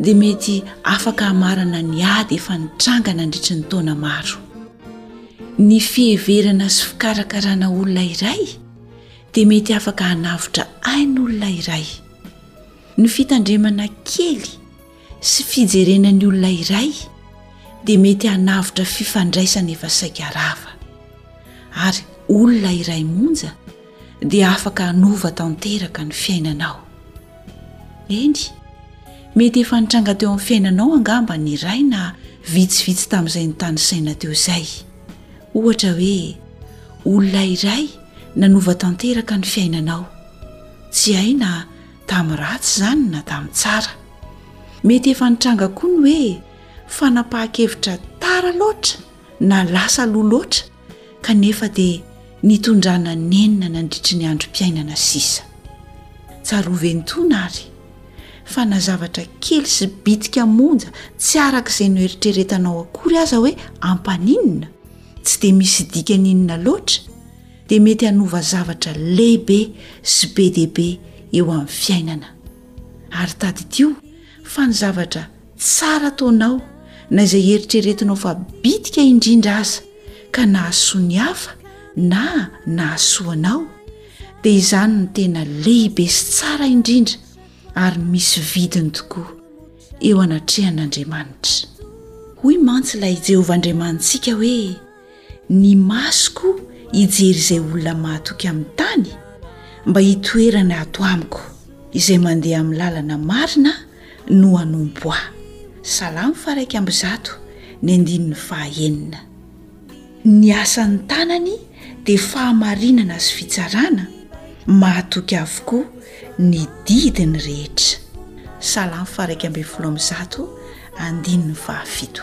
dia mety afaka hamarana ny ady efa nitranga nandritry ny taona maro. Ny fiheverana sy fikarakarana olona iray dia mety afaka hanavotra ain'olona iray. Ny fitandremana kely sy fijerena ny olona iray dia mety hanavotra fifandraisana efa saika rava. Ary olona iray monja. dia afaka hanova tanteraka ny fiainanao. Eny, mety efa nitranga teo amin'ny fiainanao angamba ny iray na vitsivitsy tamin'izay nitanisaina teo izay. Ohatra hoe, olona iray nanova tanteraka ny fiainanao. Tsy hay na tamin'ny ratsy izany na tamin'ny tsara. Mety efa nitranga koa ny hoe fanapahan-kevitra tara loatra na lasa loha loatra kanefa dia nitondrana nenina nandritry ny androm-piainana sisa. Tsarovy entona ary, fa na zavatra kely sy bitika monja tsy araka izay noeritreretanao akory aza hoe ampaninona, tsy dia misy dikany inona loatra, dia mety hanova zavatra lehibe sy be dia be eo amin'ny fiainana. Ary tadidio fa ny zavatra Tsara ataonao na izay eritreretinao fa bitika indrindra aza ka nahasoa ny hafa na nahasoa anao, dia izany no tena lehibe sy tsara indrindra ary misy vidiny tokoa eo anatrehan'Andriamanitra. Hoy mantsy ilay Jehovah Andriamanitsika hoe. Ny masoko hijery izay olona mahatoky amin'ny tany mba hitoerany ato amiko izay mandeha amin'ny lalana marina no hanompo ahy. Salamo faharaika amby zato, ny andininy fahaenina. Ny asan'ny tanany dia fahamarinana sy fitsarana, mahatoky avokoa ny didiny rehetra. Salamo faharaika ambin'ny folo amby zato, andininy fahafito.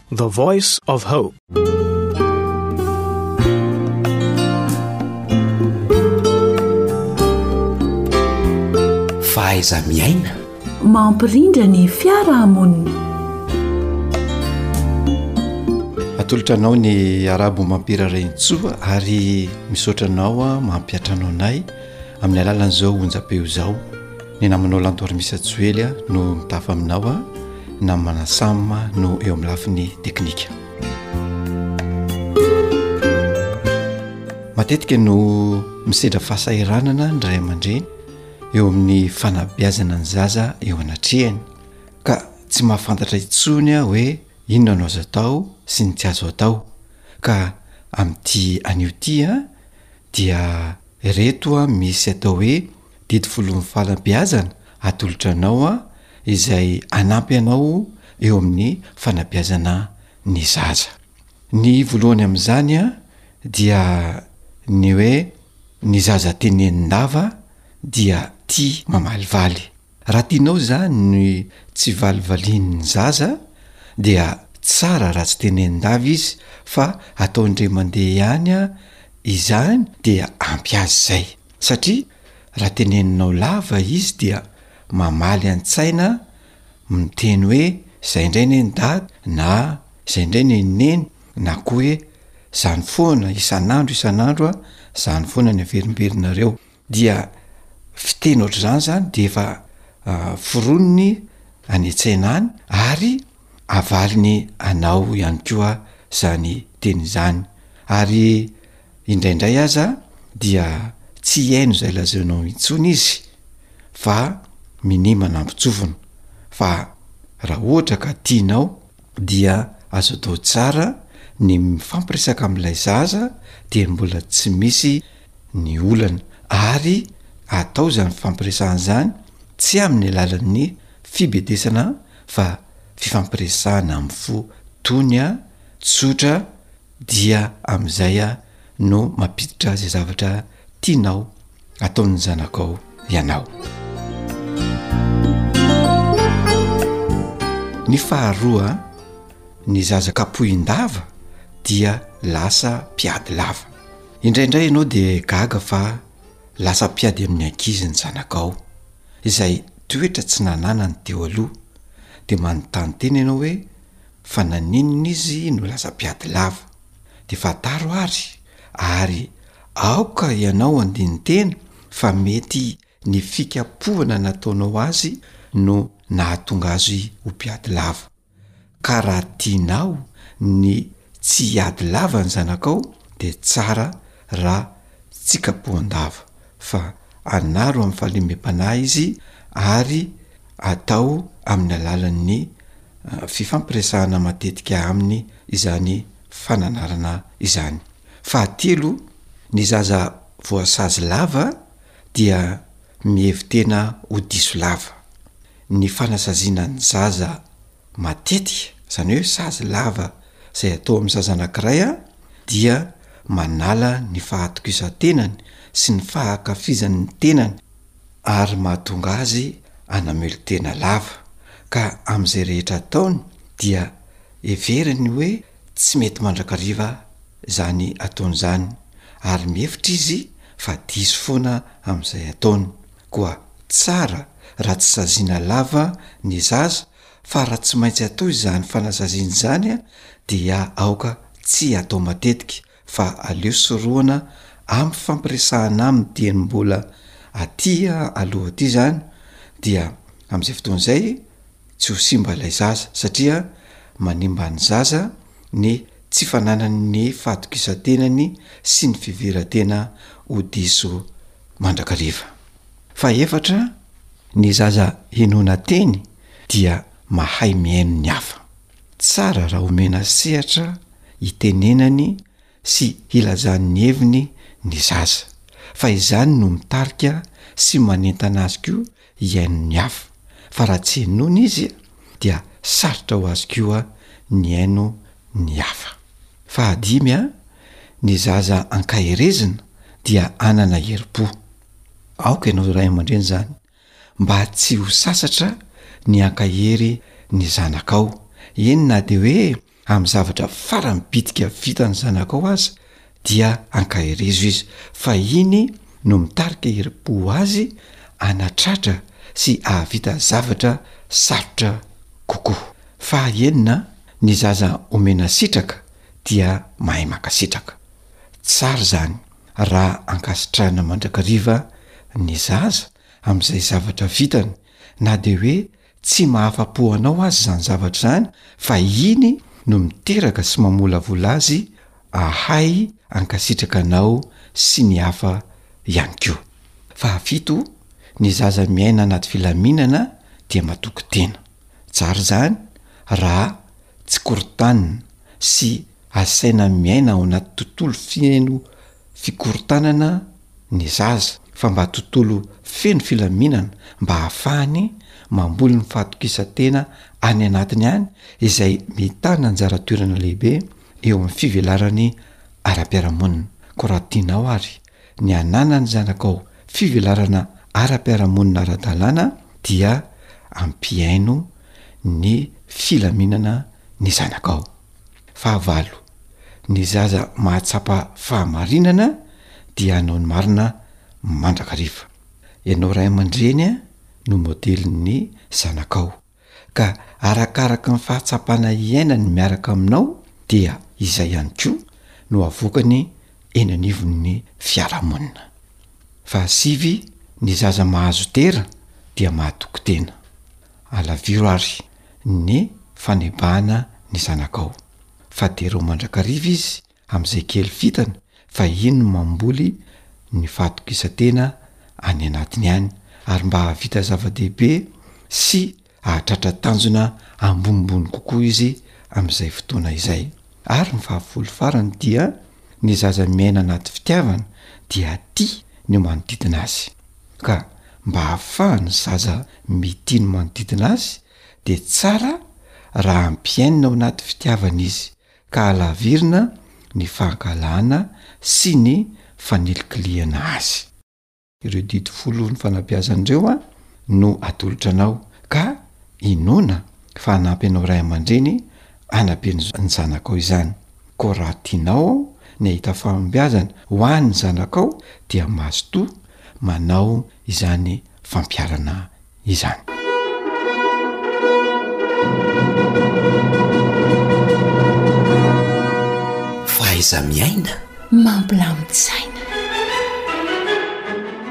The Voice of Hope. Fahaiza miaina. Mampirindra ny fiarahamonina. Atolotra anao ny arabo mampirarentsoa ary misaotra anao mampiatrano anay. Amin'ny alalan'izao onjam-peo izao, ny namanao Lantorimisa Joely no mitafa aminao a! Namana Sam no eo amin'ny lafiny teknika. Matetika no misedra fahasahiranana ny ray aman-dreny eo amin'ny fanabeazana ny zaza eo anatrehany ka tsy mahafantatra intsony aho hoe inona no azo atao sy ny tsy azo atao ka amin'ity anio ity a dia Ireto misy atao hoe didy folon'ny fahalabeazana atolotra anao izay hanampy anao eo amin'ny fanabeazana ny zaza. Ny voalohany amin'izany dia ny hoe ny zaza tenenin-dava dia tia mamalivaly. Raha tianao izany ny tsy valivalian'ny zaza dia tsara raha tsy tenenin-dava izy fa atao indray mandeha ihany izany dia ampy azy izay satria raha teneninao lava izy dia mamaly an-tsaina miteny hoe izay indray anie ny dada na izay indray anie ny neny na koa hoe izany foana isan'andro isan'andro izany foana ny averimberinareo Dia fiteny ohatr'izany izany dia efa foroniny any an-tsaina any ary avaliny anao ihany koa izany teny izany. Ary indraindray aza dia tsy hihaino izay lazainao intsony izy fa minia manampin-tsofina. Fa raha ohatra ka tianao dia azo atao tsara ny mifampiresaka amin'ilay zaza dia mbola tsy misy ny olana ary atao izany fifampiresahana izany tsy amin'ny alalan'ny fibedesana fa fifampiresahana amin'ny fo tony a tsotra dia amin'izay a no mampiditra izay zavatra tianao ataon'ny zanakao ianao ny faharoa a ny zaza kapohin-dava dia lasa mpiady lava Indraindray ianao dia gaga fa lasa mpiady amin'ny ankizy ny zanakao, izay toetra tsy nananany teo aloha, dia manontany tena ianao hoe fa naninona izy no lasa mpiady lava. Dia fantaro ary, ary aoka ianao handini-tena fa mety ny fikapohana nataonao azy no nahatonga azy ho mpiady lava. Ka raha tianao ny tsy hiady lava ny zanakao dia tsara raha tsy kapohan-dava fa anaro amin'ny fahalemem-panahy izy ary atao amin'ny alalan'ny fifampiresahana matetika aminy izany fananarana izany. Fahatelo, ny zaza voasazy lava dia mihevi-tena ho diso lava. Ny fanasaziana ny zaza matetika, izany hoe sazy lava izay atao amin'ny zaza anankiray dia manala ny fahatokisan-tenany sy ny fahakafizany ny tenany ary mahatonga azy hanamelo-tena lava ka amin'izay rehetra ataony dia heveriny hoe tsy mety mandrakariva izany ataony izany ary mihevitra izy fa diso foana amin'izay ataony. Koa tsara raha tsy saziana lava ny zaza fa raha tsy maintsy atao izany fanazaziana izany dia aoka tsy atao matetika fa aleo sorohana amin'ny fampiresahana aminy dieny mbola aty aloha aty izany dia amin'izay fotoana izay tsy ho simba ilay zaza satria manimba ny zaza ny tsy fananany ny fahatokisan-tenany sy ny fiveran-tena ho diso mandrakariva. Fahefatra, ny zaza henoina teny dia mahay mihaino ny hafa. Tsara raha omena sehatra hitenenany sy hilazany ny heviny ny zaza, fa izany no mitarika sy manentana azy koa hihaino ny hafa, fa raha tsy henoina izy dia sarotra ho azy koa ny hihaino ny hafa. Fahadimy a Ny zaza ankaherezina dia hanana herim-po. Aoka ianao ray aman-dreny izany mba tsy ho sasatra ny hankahery ny zanakao, eny na dia hoe amin'ny zavatra farany bitika vitan'ny zanakao aza dia ankaherezo izy fa iny no mitarika herim-po azy hanatratra sy hahavita zavatra sarotra kokoa. Fahaenina, ny zaza omena sitraka dia mahay mankasitraka. Tsara izany raha ankasitrahina mandrakariva ny zaza amin'izay zavatra vitany na dia hoe Tsy mahafa-po anao aza izany zavatra izany fa iny no miteraka sy mamolavola azy ahay hankasitraka anao sy ny hafa ihany koa. Fahafito, Ny zaza miaina anaty filaminana dia matoky tena. Tsara izany raha tsy korontanina sy asaina miaina ao anaty tontolo feno fikorontanana ny zaza fa mba tontolo feno filaminana mba hahafahany mamboly ny fahatokisan-tena any anatiny any izay mitana anjara toerana lehibe eo amin'ny fivelarany ara-piarahamonina. Koa raha tianao ary ny hananan'ny zanakao fivelarana ara-piarahamonina ara-dalàna dia ampihaino ny filaminana ny zanakao. Fahavalo, ny zaza mahatsapa fahamarinana dia hanao ny marina mandrakariva. Ianao ray aman-dreny no modelin'ny zanakao, ka arakaraka ny fahatsapana iainany miaraka aminao dia izay ihany koa no avoakany eny anivon'ny fiarahamonina. Fahasivy, ny zaza mahazo dera dia mahatoky tena. Alaviro ary ny fanebahana ny zanakao fa derao mandrakariva izy amin'izay kely vitany fa iny no mamboly ny fahatokisan-tena any anatiny any ary mba hahavita zava-dehibe sy hahatratra tanjona ambonimbony kokoa izy amin'izay fotoana izay. Ary ny fahavolo farany dia ny zaza miaina anaty fitiavana dia tia ny manodidina azy. Ka mba hahafahan'ny zaza mitia ny manodidina azy dia tsara raha ampiainina ao anaty fitiavana izy ka halavirina ny fankahalana sy ny fanilikilihana azy. Ireo didy folo nifanabeazana ireo no atolotra anao ka inoana fa hanampy anao ray aman-dreny hanabe ny zanakao izany. Koa raha tianao aho ny hahita fahombiazana ho an' ny zanakao dia mazotoa manao izany fampiharana izany. Fahaiza-miaina mampilamin-tsaina.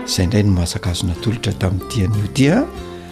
Izay indray no maha-sakafo natolotra tamin'ity anio ity an!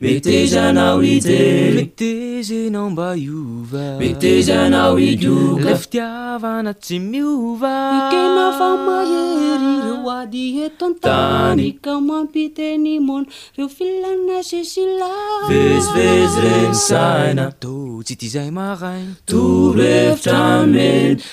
Meteza anao hijery Meteza enao mba hiova Meteza anao hidioka Ilay fitiavana tsy miova Ekena fa mahery ireo ady eto an-tany Ka mampiteny moana ireo filana sy sila Vezivezy reny saina Toa tsy tia izay maraina Toro hevitra mena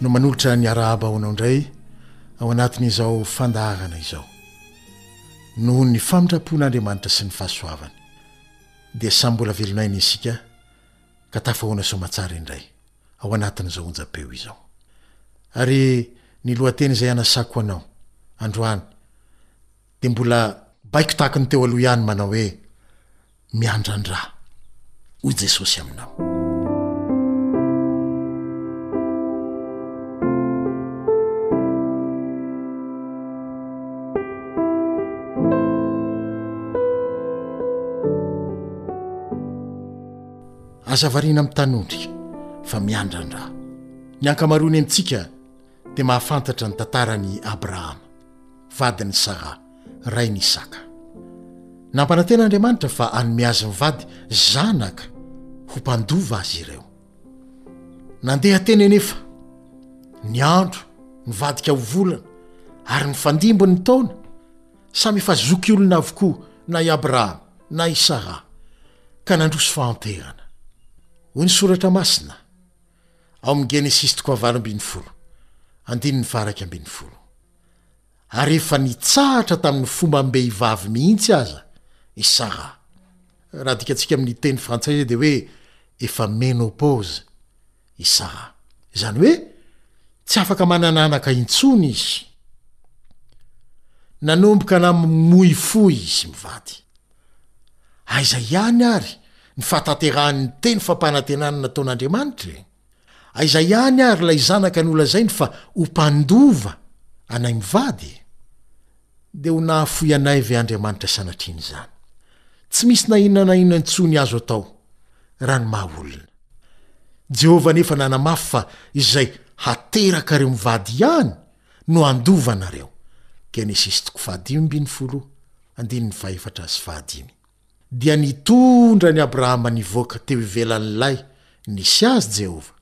no manolotra ny arahaba ho anao indray ao anatin'izao fandaharana izao. Noho ny famindrapon'Andriamanitra sy ny fahasoavany dia samy mbola velon'aina isika ka tafahoana soamatsara indray ao anatin'izao onjam-peo izao. Ary ny lohateny izay anasako anao androany dia mbola baiko tahaka ny teo aloha ihany manao hoe, Miandrandra hoy Jesosy aminao. Aza variana mitanondrika fa miandrandra. Ny ankamaroany amintsika dia mahafantatra ny tantaran' i Abrahama, vadin' i Saraha, rain' i Isaka. Nampanantena Andriamanitra fa hanome azy mivady zanaka ho mpandova azy ireo. Nandeha teny anefa ny andro, nivadika ho volana, ary nifandimby ny taona. Samy efa zoky olona avokoa na i Abrahama na i Saraha, ka nandroso fahanterana. Hoy ny Soratra Masina, Ao amin'ny Genesisy toko fahavalo ambin'ny folo, andininy faha iraika ambin'ny folo. Ary efa nitsahatra tamin'ny fombam-behivavy mihitsy aza i Sara. Raha adikatsika amin'ny teny frantsay izay dia hoe efa menopause i Sara. Izany hoe tsy afaka manana anaka intsony izy. Nanomboka namoifoy izy mivady. Aiza ihany àry ny fahatanterahan'ny teny fampanantenana nataon'Andriamanitra e? Aiza ihany àry ilay Zanaka nolazainy fa ho mpandova anay mivady e? Dia ho nahafoy anay ve Andriamanitra sanatria an'izany? Tsy misy na inona na inona intsony azo atao, raha ny maha olona. Jehovah anefa nanamafy fa izay hateraka ireo mivady ihany no handova anareo. Genesisy toko fahadimy ambin'ny folo, andininy fahefatra sy fahadimy. Dia nitondra an'i Abrahama nivoaka teo ivelan'ilay nisy azy Jehovah.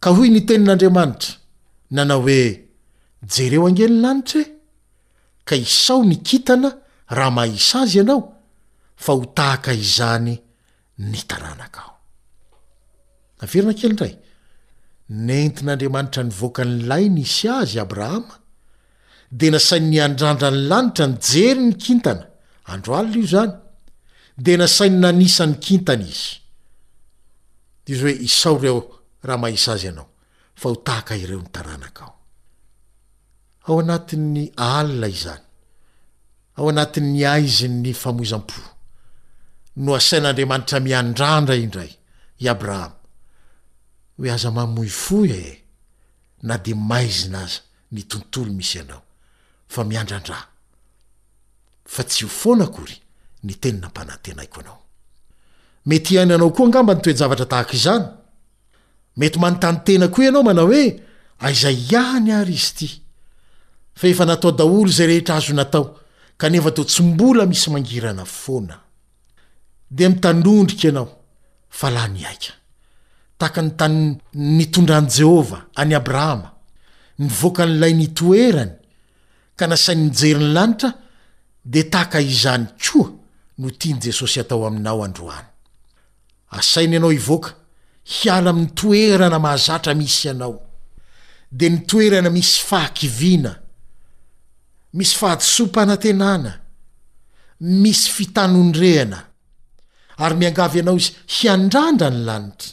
Ka hoy ny Tenin'Andriamanitra, nanao hoe, Jereo ange ny lanitra e! Ka isao ny kintana raha mahisa azy ianao, fa ho tahaka izany ny taranakao. Averina kely indray, nentin'Andriamanitra nivoaka ny lay nisy azy Abrahama, dia nasainy niandrandra ny lanitra nijery ny kintana, andro alina io izany, dia nasainy nanisa ny kintana izy. Diso hoe isaory aho raha mahisa azy ianao. fa ho tahaka ireo ny taranakao. Ao anatin'ny alina izany, ao anatin'ny haizin'ny famoizam-po, no asain'Andriamanitra miandrandra indray i Abrahama hoe, Aza mamoy fo e, na dia maizina aza ny tontolo misy anao, fa miandrandrà, fa tsy ho foana akory ny teny nampanantenaiko anao. Mety hiainanao koa angamba ny toe-javatra tahaka izany, Mety manontany tena koa ianao manao hoe, Aiza ihany ary izy ity? Fa efa natao daholo izay rehetra azo natao, kanefa toa tsy mbola misy mangirana foana. Dia mitandrondrika ianao, fa lany aika. Tahaka ny tany nitondran'i Jehovah an'i Abrahama, nivoaka an'ilay nitoerany ka nasainy nijery ny lanitra, dia tahaka izany koa no tian'i Jesosy hatao aminao androany. Asainy ianao hivoaka hiala amin'ny toerana mahazatra misy ianao. Dia ny toerana misy fahakiviana, misy fahadisoam-panantenana, misy fitanondrehana. Ary miangavy anao izy hiandrandra ny lanitra,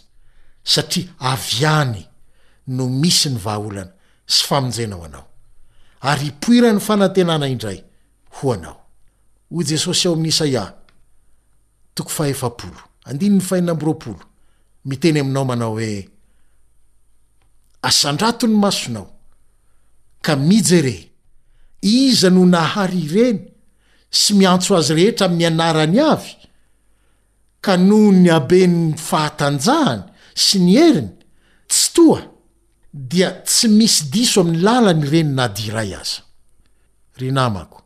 satria avy any no misy ny vahaolana sy famonjena ho anao. Ary hipoiran'ny fanantenana indray ho anao. Hoy Jesosy ao amin'ny Isaia. Toko fahefapolo, andininy fahenina amby roapolo, miteny aminao manao hoe, Asandrato ny masonao, ka mijere, iza no nahary ireny sy miantso azy rehetra amin'ny anarany avy, ka noho ny haben'ny fahatanjahany sy ny heriny tsy toha, dia tsy misy diso amin'ny lalany ireny na dia iray aza. Ry namako.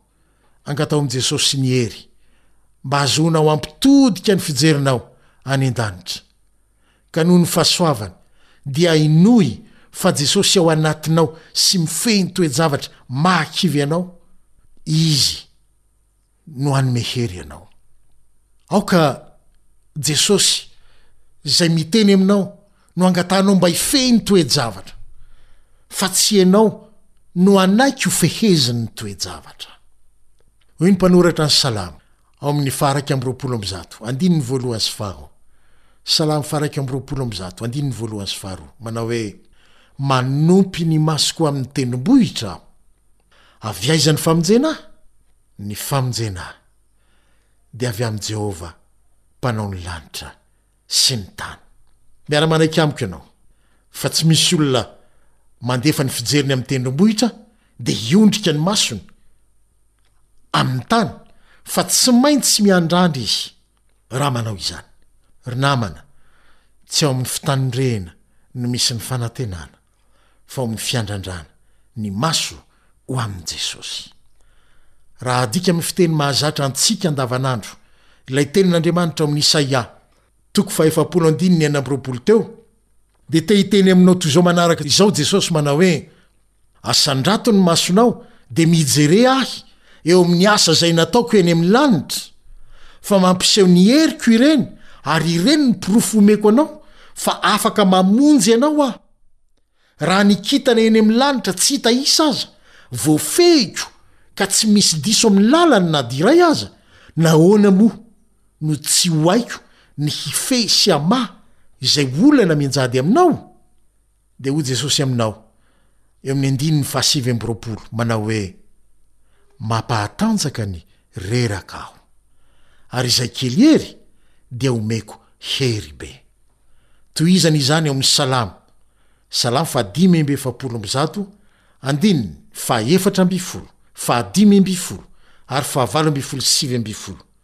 Angataho amin'i Jesosy ny hery mba hahazoanao hampitodika ny fijerinao any an-danitra. Ka noho ny fahasoavany dia hinoy fa Jesosy ao anatinao sy mifehy ny toe-javatra mahakivy anao, Izy no hanome hery anao. Aoka Jesosy izay miteny aminao no angatahanao mba hifehy ny toe-javatra, fa tsy ianao no hanaiky hofeheziny ny toe-javatra. Hoy ny mpanoratra ny Salamo, ao amin' ny faha-iraika amby roapolo amby zato, andininy voalohany sy faharoa, Salamo faha-iraika amby roapolo amby zato, andininy voalohany sy faharoa, manao hoe, Manompy ny masoko amin' ny tendrombohitra aho. Avy aiza ny famonjena ahy? Ny famonjena ahy dia avy amin'i Jehovah, Mpanao ny lanitra sy ny tany. Miara-manaiky amiko ianao fa tsy misy olona mandefa ny fijeriny amin'ny tendrombohitra dia hiondrika ny masony amin'ny tany fa tsy maintsy miandrandra izy raha manao izany. Ry namana, tsy ao amin'ny fitanindrena no misy ny fanantenana. fa ao amin'ny fiandrandrana ny maso ho amin'i Jesosy. Raha adika amin'ny fiteny mahazatra antsika andavanandro ilay tenin'Andriamanitra ao amin'ny Isaia toko fahefapolo andininy enina amby roapolo teo, dia te hiteny aminao toy izao manaraka izao Jesosy manao hoe, Asandrato ny masonao dia mijere Ahy eo amin'ny asa izay nataoko eny amin'ny lanitra, fa mampiseho ny heriko ireny, ary ireny ny porofo omeko anao fa afaka mamonjy ianao aho. Raha ny kintana eny amin'ny lanitra tsy hita isa aza, voafehiko ka tsy misy diso amin'ny lalany na dia iray aza, nahoana moa no tsy ho haiko ny hifehy sy hamaha izay olana mianjady aminao? Dia hoy Jesosy aminao, eo amin'ny andininy fahasivy amby roapolo, manao hoe, Mampahatanjaka ny reraka Aho, ary izay kely hery dia homeko hery be. Tohizany izany ao amin'ny Salamo, Salamo fahadimy amby efapolo amby zato, andininy fahaefatra ambin'ny folo, fahadimy ambin'ny folo ary fahavalo ambin'ny folo sy sivy ambin'ny folo.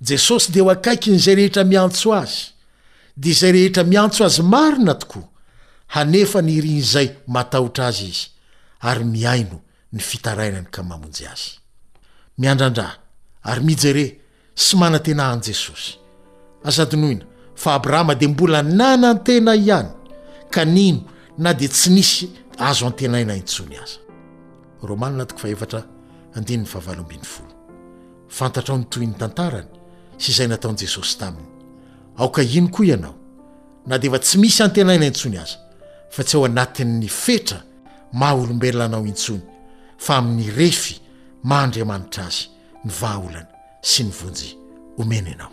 Jesosy dia eo akaikin'izay rehetra miantso Azy, dia izay rehetra miantso Azy marina tokoa, hanefa ny irin'izay matahotra Azy izy, ary mihaino ny fitarainany ka mamonjy azy. Miandrandra ary mijere sy manantena an'i Jesosy. Aza adinoina fa Abrahama dia mbola nanantena ihany, ka nino na dia tsy nisy azo antenaina intsony aza. Fantatrao ny tohin'ny tantarany sy izay nataon'i Jesosy taminy. Aoka hino koa ianao, na dia efa tsy misy antenaina intsony aza, fa tsy ao anatin'ny fetra maha olombelona anao intsony, fa amin'ny refy maha Andriamanitra azy ny vahaolana sy ny vonjy omeny anao.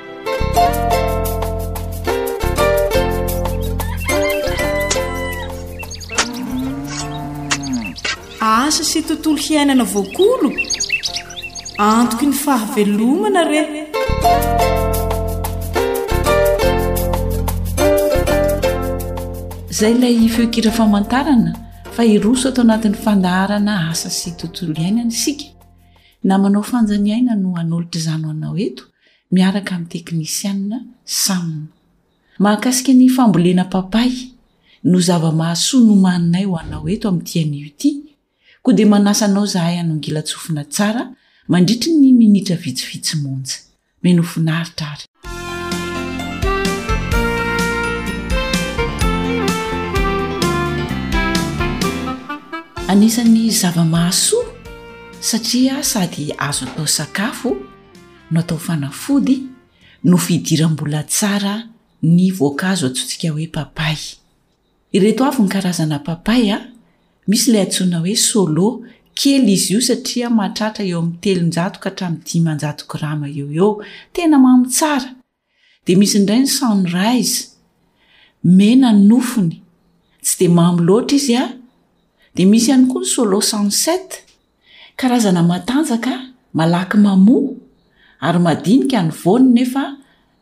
asa sy tontolo hiainana voakolo antoky ny fahavelomana re izay ilay feokira famantarana fa hiroso ato anatin'ny fandaharana asa sy tontolo iainana isika na manao fanjaniaina no hanolotra izany ho anao eto miaraka amin'ny teknisianina Sam. Mahakasika ny fambolena papay no zava-mahasoa nomaninay ho anao eto amin'ny tianio ity, koa dia manasa anao izahay hanongilan-tsofina tsara mandritry ny minitra vitsivitsy monja. Mihaino ho finaritra ary. Anisan'ny zava-mahasoa satria sady azo atao sakafo, no atao fanafody no fidiram-bola tsara ny voankazo antsointsika hoe papay. Ireto avy ny karazana papay a, misy ilay antsoina hoe solo, kely izy io satria mahatratra eo amin'ny telonjato ka hatramin'ny dimanjato grama eo ho eo, tena mamy tsara Dia misy indray ny sunrise, mena ny nofony, tsy dia mamy loatra izy a! Dia misy ihany koa ny solo sunset, karazana matanjaka, malaky mamoa, ary madinika ny voany nefa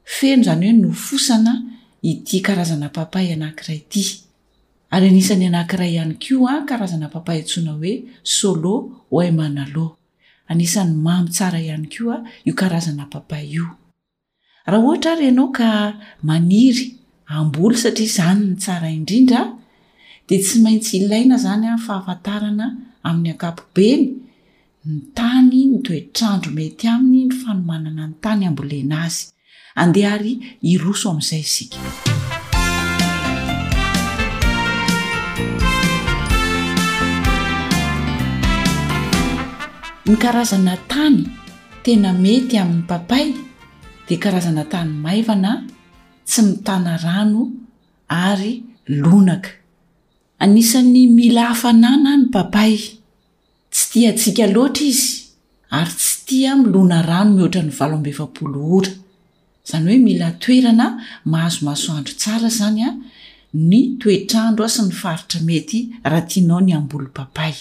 feno izany hoe nofosana ity karazana papay anankiray ity. Ary anisan'ny anankiray ihany koa karazana papay antsoina hoe solo waemanalo. Anisan'ny mamy tsara ihany koa io karazana papay io. Raha ohatra ary ianao ka maniry hamboly satria izany no tsara indrindra dia tsy maintsy ilaina izany fahafantarana amin'ny ankapobeny ny tany, ny toetr'andro mety aminy, ny fanomanana ny tany hambolena azy. Andeha ary hiroso amin'izay isika. Ny karazana tany. Tena mety amin'ny papay dia karazana tany maivana tsy mitana rano ary lonaka. Anisan'ny mila hafanana ny papay. Tsy tia hatsiaka loatra izy ary tsy tia milona rano mihoatra ny valo amby efapolo ora. Izany hoe mila toerana mahazo masoandro tsara izany, ny toetr'andro sy ny faritra mety raha tianao ny hamboly papay.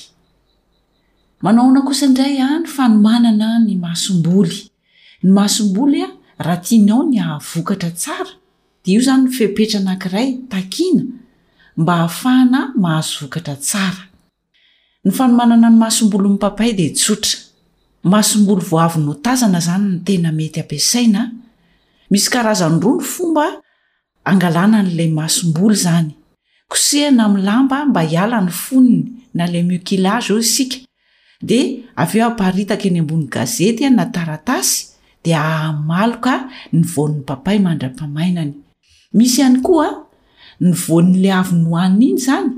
Manao ahoana kosa indray an ny fanomanana ny masomboly? Ny masomboly an, raha tianao ny hahavokatra tsara, dia io izany no fepetra anankiray takiana mba hahafahana mahazo vokatra tsara. Ny fanomanana ny masombolin'ny papay dia tsotra. Masomboly vao avy notazana izany no tena mety ampiasaina an. Misy karazany roa ny fomba Angalana an le masom-bolo izany, kosehina amin'ny lamba mba hiala ny fonony na le mucilage hoy isika, dia avy eo aparitaka eny ambony gazety na taratasy dia ahamaloka ny voan'ny papay mandra-pamainany. Misy ihany koa ny voan'ilay avy nohanina iny izany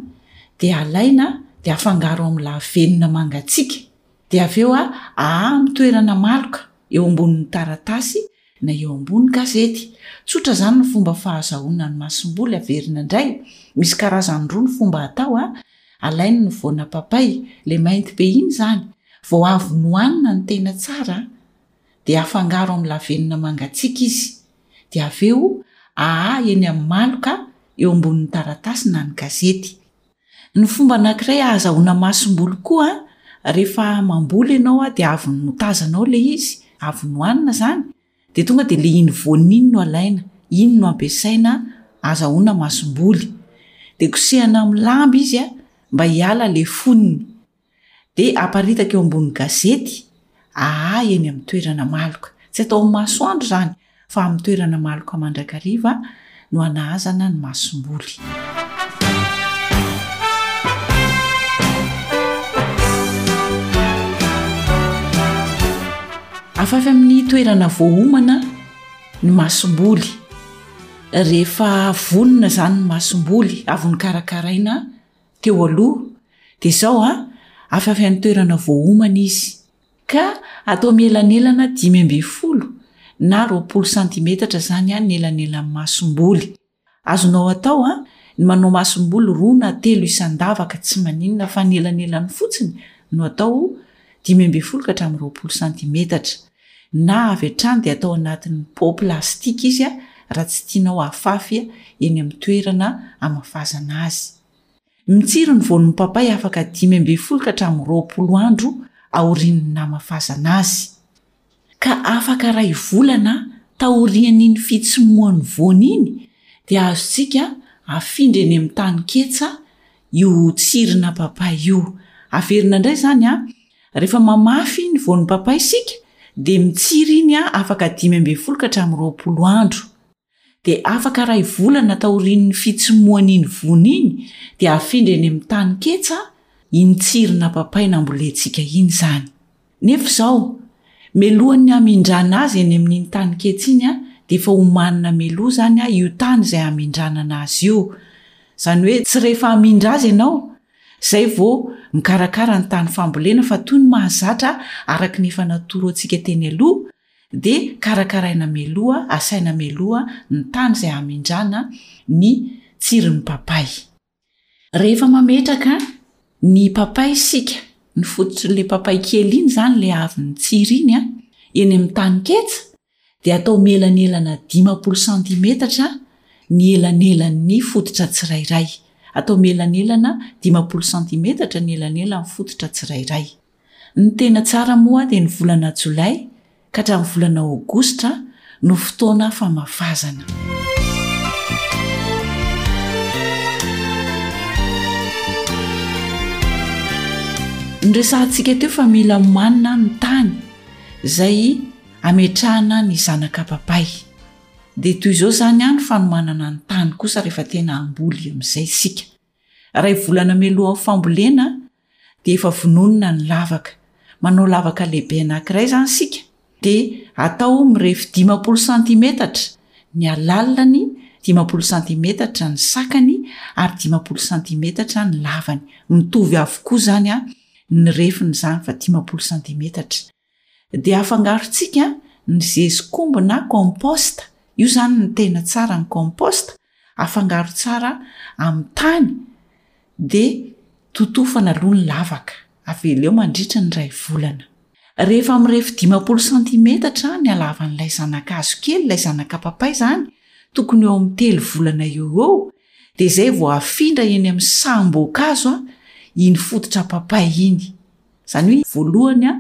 dia alaina dia afangaro amin'ny lavenona mangatsiaka dia avy eo ahaha amin'ny toerana maloka eo ambonin'ny taratasy Na eo ambony gazety. Tsotra izany ny fomba fahazahoana ny masomboly averina indray, misy karazany roa ny fomba atao a, alainy ny voana papay, ilay mainty be iny izany, vao avy nohanina ny tena tsara a, dia afangaro amin'ny lavenona mangatsiaka izy, dia avy eo ahaha eny amin'ny maloka eo ambonin'ny taratasy na ny gazety. Ny fomba anankiray ahazahoana masomboly koa rehefa mamboly ianao a dia avy notazanao le izy avy nohanina zany de tonga de le iny voany iny no alaina iny no ampiasaina azahoana masomboly de kosehana amin'ny lamba izy a mba hiala le fonony dia aparitaka eo ambony gazety ahahy eny amin'ny toerana maloka. Tsy atao amin'ny masoandro izany fa amin'ny toerana maloka mandrakariva no hanahazana ny masomboly. Afafy amin'ny toerana voahomana ny masomboly. Rehefa vonona izany ny masomboly avy nokarakaraina Teo aloha, dia izao a, hafa avy any toerana voaomana izy, ka atao mielanelana dimy ambin'ny folo na roapolo santimetatra izany a ny elanelan'ny masom-boly. Azonao atao a, ny manao masom-boly roa na telo isan-davaka tsy maninona fa ny elanelany fotsiny no atao dimy ambin'ny folo ka hatramin'ny roapolo santimetatra. Na avy hatrany dia atao anatin'ny pot plastika izy raha tsy tianao hahafafy eny amin'ny toerana hamafazana azy. Mitsiry ny voan'ny papay afaka dimy ambin'ny folo ka hatramin'ny roapolo andro aorian'ny namafazana azy. Ka afaka iray volana taorian'iny fitsimohan'ny voany iny dia azontsika afindra eny amin'ny tany ketsa io tsirina papay io. Averina indray izany Rehefa mamafy ny voan'ny papay isika dia mitsiry iny afaka dimy ambin'ny folo ka hatramin'ny roapolo andro. Dia afaka iray volana taorian'ny fitsimohan'iny voany iny dia afindra eny amin'ny tany ketsa iny tsirina papay nambolentsika iny izany. Nefa izao, mialohan'ny hamindrana azy eny amin'iny tany ketsa iny dia efa homanina mialoha izany io tany izay hamindranana azy io. Izany hoe tsy rehefa hamindra azy ianao Izay vao mikarakara ny tany fambolena fa toy ny mahazatra araka ny efa natoro antsika teny aloha dia karakaraina mialoha, asaina mialoha ny tany izay hamindrana ny tsirin'ny papay. Rehefa mametraka ny papay isika, ny fototrin'ilay papay kely iny izany ilay avy ny tsiry iny, eny amin'ny taninketsa Dia atao mielanelana dimampolo santimetatra ny elanelan'ny fototra tsirairay. Atao mielanelana dimampolo santimetatra ny elanelan'ny fototra tsirairay. Ny tena tsara moa dia ny volana jolay ka hatramin'ny volana aogositra no fotoana famafazana. Noresahantsika teo fa mila omanina ny tany izay. ametrahana ny zanaka babay. Dia toy izao izany an ny fanomanana ny tany kosa rehefa tena hamboly amin'izay isika. Iray volana mialohan'ny fambolena dia efa vononina ny lavaka. Manao lavaka lehibe anankiray izany isika dia atao mirefy dimampolo santimetatra ny halaliny, dimampolo santimetatra ny sakany ary dimampolo santimetatra ny lavany. Mitovy avokoa izany an ny refin'izany fa dimampolo santimetatra Dia afangarontsika ny zezikombo na compost, io izany no tena tsara ny compost, afangaro tsara amin'ny tany dia totofana aloha ny lavaka, avela eo mandritra ny iray volana. Rehefa mirefy dimampolo santimetatra ny halavan'ilay zanakazo kely, ilay zanakapapay izany, tokony eo amin'ny telo volana eo ho eo, dia izay vao afindra eny amin'ny saham-boankazo iny fototra papay iny. Izany hoe voalohany a,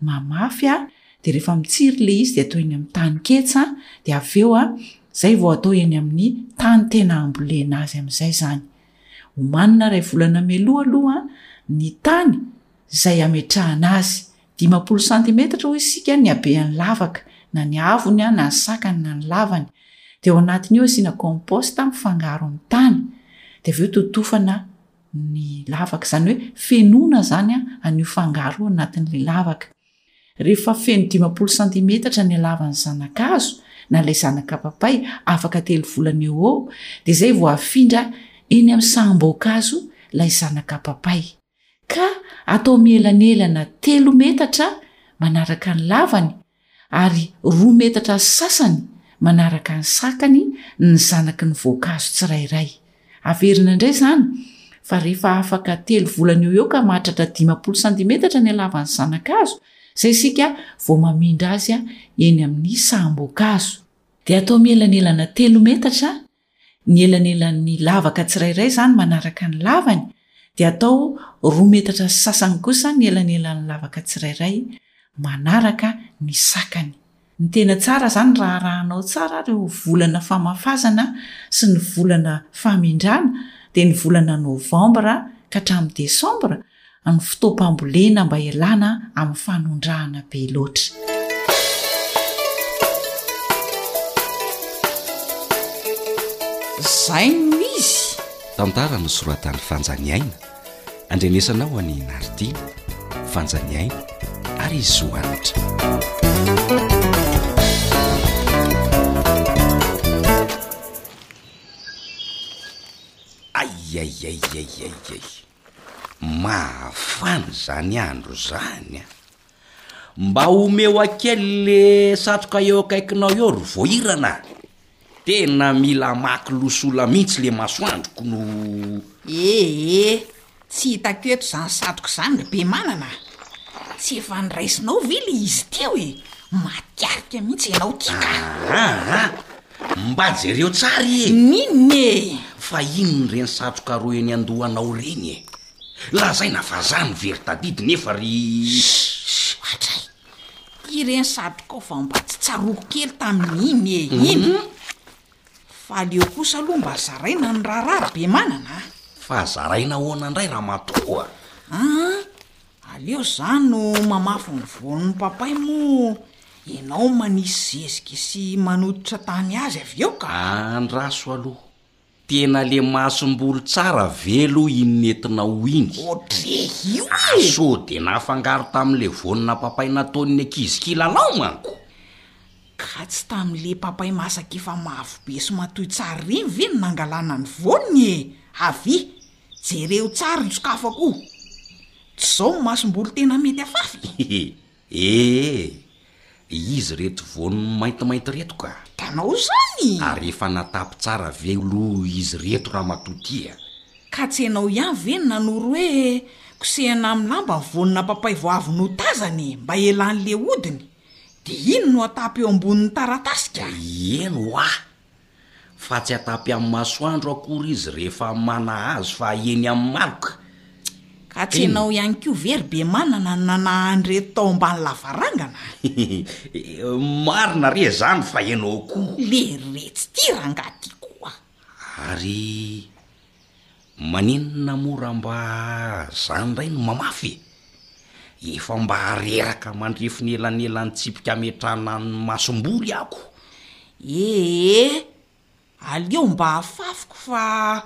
mamafy a, dia rehefa mitsiry ilay izy dia atao eny amin'ny tany ketsa a, dia avy eo a, izay vao atao eny amin'ny tany tena hambolena azy amin'izay izany. Omanina iray volana mialoha aloha ny tany izay hametrahana azy. Dimampolo santimetatra hoy isika ny habean'ny lavaka, na ny havony a, na ny sakany, na ny lavany. Dia ao anatin'io asiana compost mifangaro amin'ny tany, dia avy eo totofana ny lavaka, izany hoe fenoina izany an'io fangaro io anatin'ilay lavaka. Rehefa feno dimampolo santimetatra ny halavan'ny zanakazo na ilay zanaka papay, afaka telo volana eo ho eo, dia izay vao afindra eny amin'ny saham-boankazo ilay zanaka papay, ka atao mielanelana telo metatra manaraka ny lavany ary roa metatra sy sasany manaraka ny sakany ny zanaky ny voankazo tsirairay. Averina indray izany fa rehefa afaka telo volana eo eo ka mahatratra dimampolo santimetatra ny halavan'ny zanakazo izay isika vao mamindra azy eny amin'ny saham-boankazo, dia atao mielanelana telo metatra Ny elanelan'ny lavaka tsirairay izany manaraka ny lavany dia atao roa metatra sy sasany kosa ny elanelan'ny lavaka tsirairay manaraka ny sakany. Ny tena tsara izany raha arahanao tsara ireo volana famafazana sy ny volana famindrana dia ny volana novambra ka hatramin'ny desambra, ny fotoam-pambolena mba hialana amin'ny fanondrahana be loatra. Izay no izy! Tantara nosoratan'i Fanja Ny Aina, andrenesana ho an'i Naritiana, Fanja Ny Aina ary i Zohanitra. Ay ay ay ay ay ay. Mahafana izany andro izany a! Mba omeo ahy kely le satroka eo akaikinao eo ry voahirana a! Tena mila hamaky losola mihitsy le masoandroko no. Ee, tsy hitako eto izany satroka izany ry Bemanana a! Tsy efa noraisinao ve le izy teo e? Matetika mihitsy ianao ty ka! Aa! Mba jereo tsara e! N'inona e! Fa inona ireny satroka roa eny an-dohanao ireny e? Lazaina fa za no very tadidy nefa ry. Shh! Hatray! Ireny satrokao vao mba tsy tsaroako kely tamin'iny e! Iny! Fa aleo kosa aloha mba zaraina ny raharaha ry Bemanana a! Fa zaraina ahoana indray ramatoa? An! Aleo za no mamafy ny voan'ny papay moa ianao manisy zezika sy manototra tany azy avy eo ka! Andraso aloha, tena le masom-bolo tsara ve aloha iny nentinao iny? Odreio e! Ah sao dia nafangaro tamin'ilay voanina papay nataon'ny ankizy kilalao manko? Ka tsy tamin'ilay papay masaka efa mavo be sy matoy tsara ireny ve no nangalana ny voany e! Avia, Jereo tsara io sokafako io. Tsy zao ny masom-bolo tena mety afafy. Ee, izy reto voany maintimainty reto ka. Tanao izany! Ary efa natapy tsara ve lo izy reto ramatoa ty a? Ka tsy enao ihany ve no nanoro hoe kosehina amin'ny lamba ny voanina papay vao avy notazana e, mba elan'le hodiny? De iny no atapy eo ambonin'ny taratasy ka. Ieny hoa! fa tsy atapy amin'ny masoandro akory izy rehefa manahazo fa eny amin'ny maloka. Ka tsy ianao ihany koa ve ry Bemanana no nanaha an'ireto tao ambany lavarangana? Marina re izany fa ianao koa. Leretsy ity rangahy ity koa. Ary Maninona moa raha mba za indray no mamafy e? Efa mba reraka mandrefy ny elanelan'ny tsipika ametrahana ny masomboly ako ee! Aleo mba afafiko fa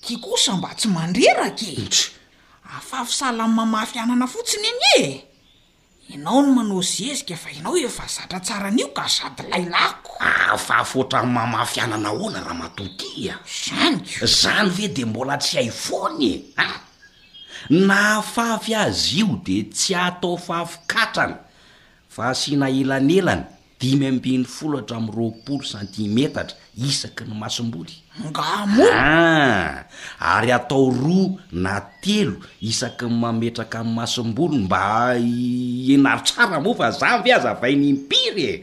ty kosa mba tsy mandreraka e! Afafy sahala amin'ny mamafy anana fotsiny anie e! Ianao no manao zezika fa ianao efa zatra tsara anio ka sady lailahiko. Afafy ohatran'ny mamafy anana ahoana ramatoa ty a! Zany ko! Zany ve dia mbola tsy hay foana e! A! Na afafy azy io dia tsy atao fafy katrana fa asiana elanelany Dimy ambin'ny folo hatramin'ny roapolo santimetatra isaky ny masom-body. Ngamo! Ah! Ary atao roa na telo isaky ny mametraka ny masom-bolony mba hienaro tsara moa fa za ve azavainy impiry e!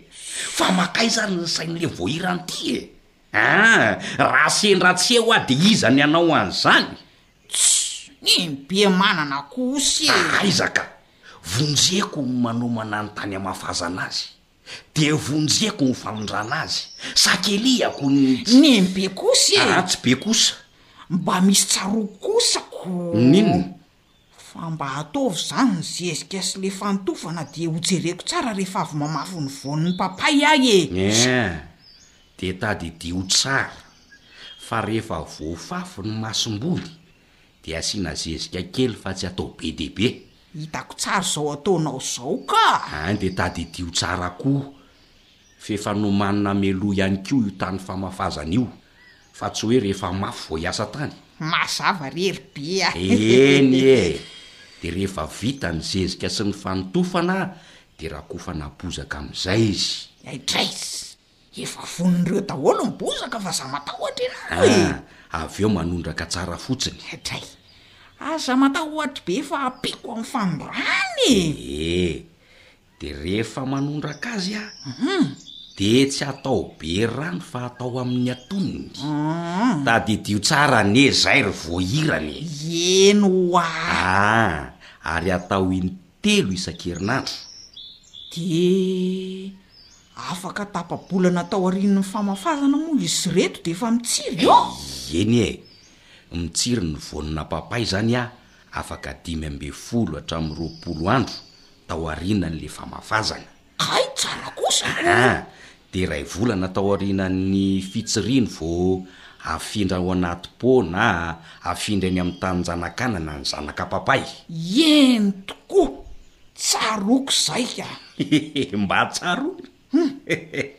Fa makaiza ny sain'le voahirany ty e! Ah! Raha sendra tsy eo aho de iza ny hanao an'izany? Tssy! Ny be manana kosa e! Aiza ka! Vonjeko ny manomana ny tany hamafazana azy, dia vonjeko ny famindrana azy, sakeliako ny tsy. Ny be kosa e! Aa tsy be kosa! Mba misy tsaroako kosa ko! N'inona? Fa mba ataovy izany ny zezika sy le fantofana dia hojereko tsara rehefa avy mamafy ny voan'ny papay aho e! Eeh! Dia tadidio tsara fa rehefa voafafy ny masomboly dia asiana zezika kely fa tsy atao be dia be. Hitako tsara izao ataonao izao ka! Ein dia tadidio tsara koa f'efa nomanina meloa ihany koa io tany famafazana io fa tsy hoe rehefa mafy vao hiasa tany. Mazava re ry be a! Eny e! Dia rehefa vita ny zezika sy ny fanotofana dia rakofana bozaka amin'izay izy. Aitraiss! Efa vonin'ireo daholo ny bozaka fa za matahotra ianao e! Ah, avy eo manondraka tsara fotsiny. Dray, aza matahotra be fa ampiako amin'ny fanondrahana e! Ee, dia rehefa manondraka azy aho, dia tsy atao be rano fa atao amin'ny atonony. Tadidio tsara anie izay ry voahirana e! Eny ho'a! Ah, ary atao intelo isan-kerinandro. Dia Afaka tapa-bolana taorian'ny famafazana moa izy ireto dia efa mitsiry ô! Eny e! Mitsiry ny voanina papay izany a, afaka dimy ambin'ny folo hatramin'ny roapolo andro taorianan'ilay famafazana. Kay tsara kosa! A! Dia iray volana taorianan'ny fitsiriany vao afindra ao anaty pot na afindra eny amin'ny tanin-janakanana ny zanaka papay. Eny tokoa! Tsaroako izay ka! Hehe, mba tsaroana! Hum,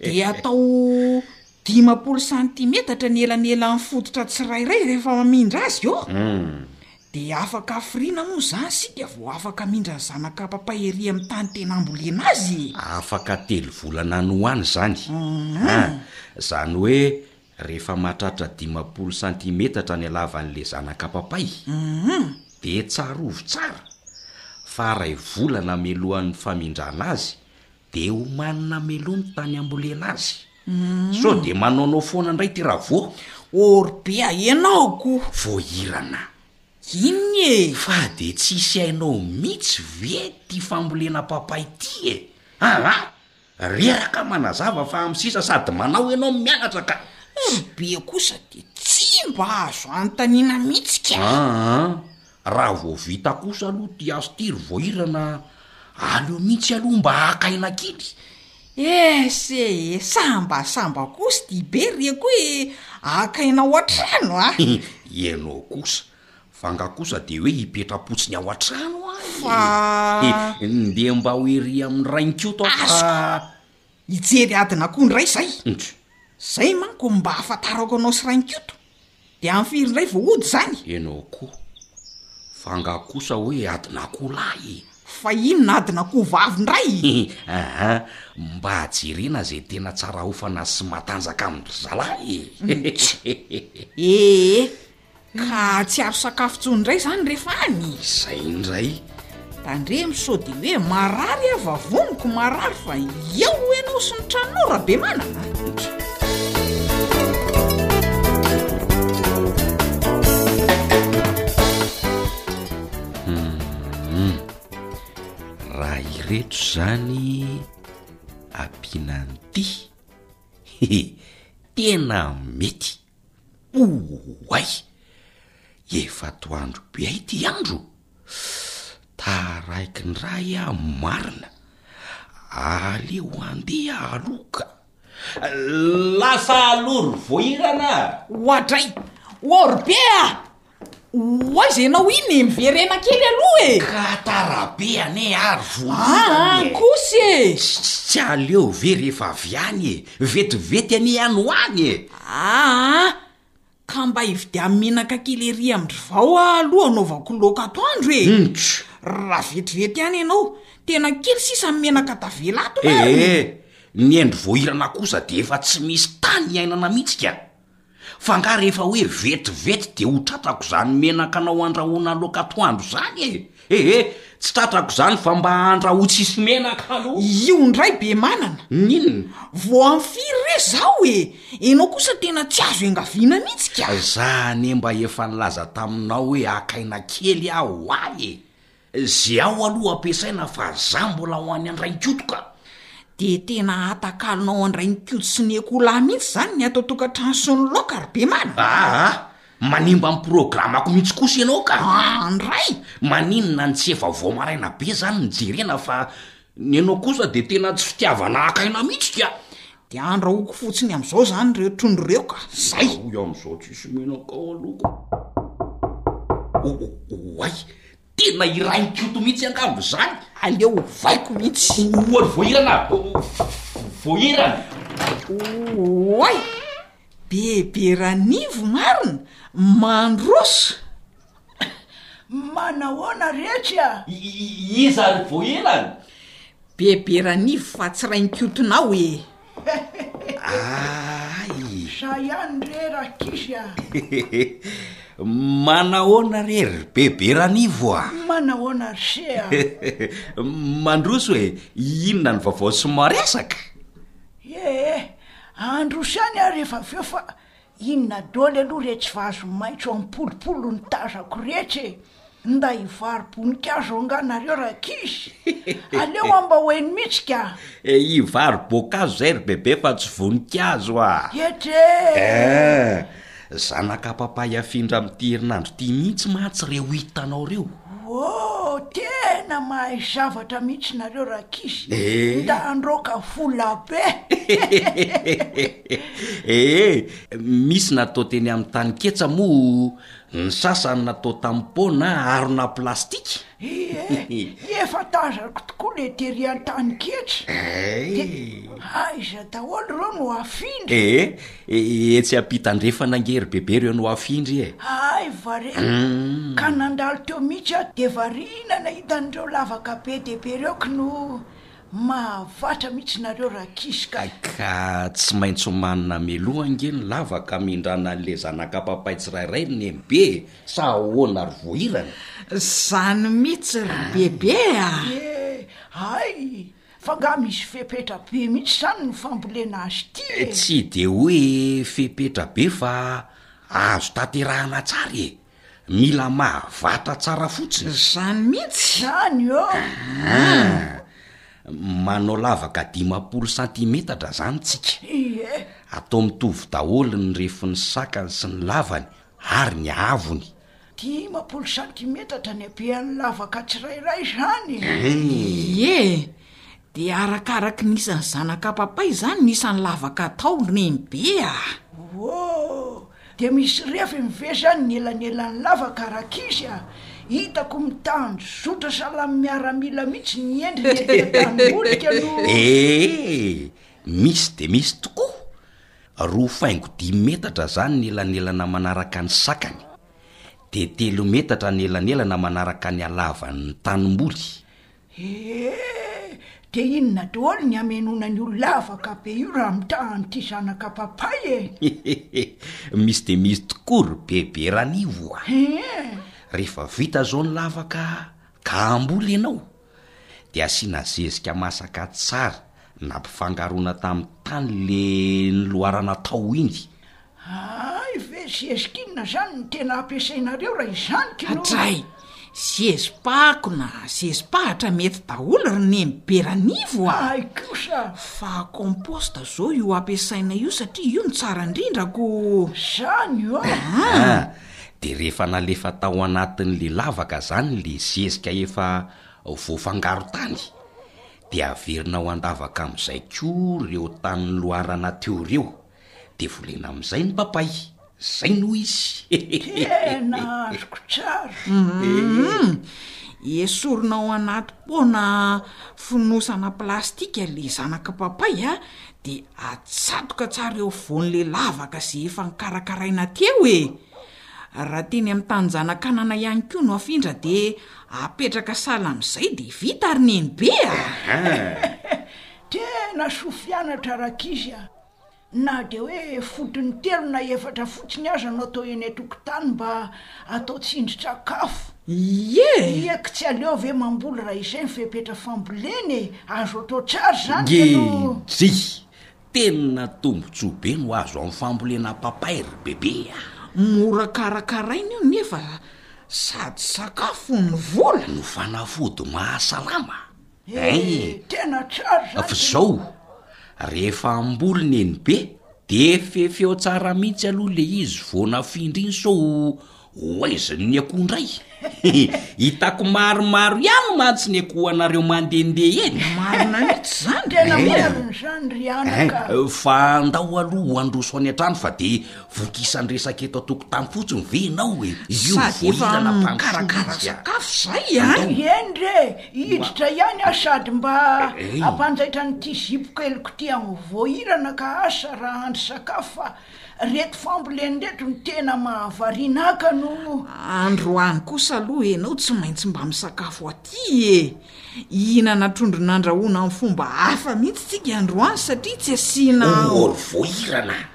dia atao dimampolo santimetatra ny elanelan'ny fototra tsirairay rehefa mamindra azy, ô? Hum. Dia afaka hafiriana moa izany isika vao afaka hamindra ny zanaka papa ery amin'ny tany tena ambolena azy e! Afaka telo volana any ho any izany. Hum. Ah, izany hoe Rehefa mahatratra dimampolo santimetatra ny halavan'ilay zanaka papay, dia tsarovy tsara fa iray volana hamelohan'ny famindrana azy, dia omanina hameloha ny tany hambolena azy. Sao dia manaonao foana indray ity Ravo? Ory be ahenao ko! Voahirana. Inona e? Fa dia tsisy hainao mihitsy ve ity fambolena papay ity e? Aa! Reraka manazava fa amin'ny sisa sady manao ianao no mianatra ka. Ny be kosa dia tsy mba azo anontaniana mihitsy ka. Aa, raha vao vita kosa aloha ity asity ry Voahirana a, aleo mihitsy aloha mba haka aina kely. Ese e, sambasamba kosa ity be re koa e, haka aina ao an-trano a. Ianao kosa, Vanga kosa dia hoe hipetra-potsiny ao an-trano aho fa e! Ndeha mba ho ery amin'ny rain-koto aho fa. Azoko! Hijery adin'akoho indray izay. Ntsy. Izay manko ny mba hahafantarako anao sy rain-koto. Dia amin'ny firy indray vao hody izany? Ianao koa. Vanga kosa hoe adin'akoho lahy e! Fa inona adin'akoho vavy indray? Aha! Mba jerena izay tena tsara hofana sy matanjaka amin-dry zalahy e! Ntsy. Ee, Ka tsy haro sakafo intsony indray izany rehefa any? Izay indray. Tandremo sao dia hoe marary aho vavoniko marary fa eo ho ianao sy ny tranonao Rabemanana a! ireto zany ampinan'ity he tena mety. Oay! Efa atoandro be ity andro! Taraiky ny ra e ah, marina! Aleo handeha aloha ka! Lasa aloha ry voahirana a! Oadray! Ory be a! Oa aiza ianao iny e, miverena kely aloha e! Ka tara be anie ary vao hita anie e! Aa any kosa e! Tsy aleo ve rehefa avy any e! Vetivety anie ihany ho any e! Aa ka mba hividiano menaka kely ery amin-dry vao aho aloha hanaovako laoka atoandro e! Humm! Raha vetivety ihany ianao, tena kely sisa ny menaka tavela ato narn! Ee, ny ain-dry voahirana kosa dia efa tsy misy tany hiainana mihitsy ka! Fa nga rehefa hoe vetivety de ho tratrako zany menaka anao andrahoana laoka atoandro zany e? Ehe, tsy tratrako zany fa mba andraho tsisy menaka alo. Io ndray be manana. N'inona? Vao am firy re zaho e? Enao kosa tena tsy azo engaviana mihitsy ka. Za anie mba efa nilaza taminao hoe haka aina kely aho ho ahy e. Ze ao aloha ampiasaina fa za mbola ho any andrainikoto ka. De tena atakalonao andrainikoto sy ny ekolà mihitsy zany ny ato tokantrano sy ny laoka ry be mana. Aa manimba ny programako mihitsy kosa ianao ka. Aa ndray! Maninona no tsy efa vao maraina be zany no jerena fa ny anao kosa de tena tsy fitiavana haka aina mihitsy ka. Dia andrahoako fotsiny amin'izao izany ireo trondro ireo ka, izay! Hoy aho amin'izao, tsisy menakao aloha ka. Oay! Tena irahin'i Koto mihitsy angamba izany! Aleo ovaiko mihitsy! Oay, voahirana! Voahirana! Oay! Bebe Ranivo marina? Mandroso! Manahoana ry Hery a? Iza ary vao ilany? Bebe Ranivo fa tsy rain-kotonao e! Ay! Izaho ihany re rankizy a! Manahoana re ry Bebe Ranivo a? Manahoana ry se a? Mandroso e! Inona ny vaovao sy maresaka? Ee, androso ihany ary rehefa avy eo fa Inona doly aloha retsy vazo maitso ampolopolo ny tazako retsy e! nda hivaro bonikazo angaha nareo rankizy? aleo ambahoeny mihitsy ka! Eh, hivaro boankazo izay ry bebe fa tsy voninkazo a! Hetre! Eh, zanaka papay afindra amin'ity herinandro ity mihitsy mantsy ireo hitanao ireo! Woo! Tena mahay zavatra mihitsy nareo rankizy eh. Da androaka vola be ee eh, misy natao teny amin'ny tany ketsa moa ny sasany natao tamin'ny pona arona plastika ee eh, efa tazako tokoa le tery an-tany ketsa eh. de aiza daholo ireo no afindra ee E, etsy am-pitandrefana ange ry bebe reo no afindry e! Hay va re! Hum! Ka nandalo teo mihitsy aho dia variana nahita an'ireo lavaka be dia be ireo kno mahavatra mihitsy nareo rankizy ka! Ka tsy maintsy omanina mialoha ange ny lavaka mindrana an'le zanaka papay tsirairay ny nenibe e! Sa ahoana ry voahirana? Zany mihitsy ry bebe a! E, hay! Fa nga misy fepetra be mihitsy zany ny fambolena azy ity e! Tsy dia hoe fepetra be fa azo tanterahana tsara e! Mila mahavatra tsara fotsiny. Zany mihitsy! Zany ô! An! Manao lavaka dimampolo santimetatra zany tsika. Ie! Atao mitovy daholo ny refin'ny sakany sy ny lavany ary ny haavony. Dimampolo santimetatra ny habean'ny lavaka tsirairay izany e! Ie, dia arakaraky ny isan'ny zanaka papay izany ny isan'ny lavaka atao, Nenibe a! Ôoo! Dia misy refiny ve izany ny elanelan'ny lavaka, Rankizy a? Hitako mitandro zotra salamy miaramila mihitsy ny endriny ety an-tanimboly ka no. Ee, misy dia misy tokoa! Roa faingo dimy metatra izany ny elanelana manaraka ny sakany, dia telo metatra ny elanelana manaraka ny halavany ny tanimboly. Ee, dia inona daholo ny hamenoana ny olona avaka be io raha mitaha an'ity zanaka papay e! Hehehe, misy dia misy tokoa ry Bebe Ranivo a! Ee. Rehefa vita izao ny lavaka ka hamboly ianao, de asiana zezika masaka tsara nampifangaroana tamin'ny tany le noloarana tao iny. Hay ve zezika inona zany no tena ampiasainareo raha izany k'no. Hatray! Zezi-pako na zezi-pahatra mety daholo ry neny be ranivo a! Hay kosa! Fa compost zao io ampiasaina io satria io no tsara indrindra ko! Zany o! An! Dia rehefa nalefa tao anatin'le lavaka zany le zezika efa voafangaro tany dia averina ho andavaka amzay ko reo tany loarana teo reo dia volena amzay ny papay, zay no izy Tena azoko tsara ee. Esorina ao anaty paona fonosana plastika le zanaka papay a, dia atsatoka tsara eo afovoan'ilay lavaka izay efa nokarakaraina teo e! Raha teny amin'ny tanin-janakanana ihany koa no afindra dia apetraka sahala amin'izay dia vita ry Nenibe a! Tena soa fianatra rankizy a! Na dia hoe fotony telo na efatra fotsiny aza no atao eny an-tokotany mba Atao tsindrin-tsakafo. Ie! Ie ka tsy aleo ve mamboly raha izay ny fepetra fambolena e! Azo atao tsara izany ka no. Ggy! Tena tombontsoa be no azo amin'ny fambolena papay ry bebe a! Mora karakaraina io nefa sady sakafo no vola. No fanafody mahasalama. Eeh tena tsara zany. Fa zao rehefa hamboly nenibe de fefeo tsara mihitsy aloha le izy vao nafindra iny sao ho aizin'ny akoho indray hitako maromaro ihany mantsy ny akohanareo mandehandeha eny. Marina mihitsy zany. Tena marina zany ry anaka. Fa andao aloha ho handroso any an-trano fa de Vokisan-dresaka eto an-tokotany fotsiny ve ianao e? Io voahirana mpikarakara sakafo izay an! Hendry e! Hiditra ihany aho sady mba hampanjaitra an'ity zipo keliko ity amin'ny voahirana ka asa raha handry sakafo fa reto famboleny reto no tena mahavariana ahy ka no. Androany kosa aloha ianao tsy maintsy mba misakafo aty e! Hihinana trondro nandrahoina amin'ny fomba hafa mihitsy isika androany satria tsy asiana. Ô ry voahirana a!